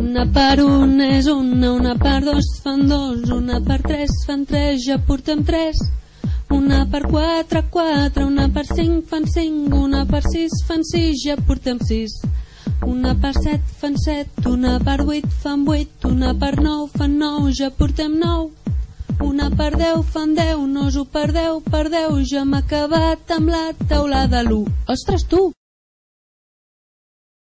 Una per un és una, una per dos fan dos, una per tres fan tres, ja portem tres. Una per quatre, quatre, una per cinc fan cinc, una per sis fan sis, ja portem sis. Una per set fan set, una per vuit fan vuit, una per nou fan nou, ja portem nou. Una per deu fan deu, no us ho perdeu, perdeu, ja m'ha acabat amb la taulada l'1. Ostres, tu!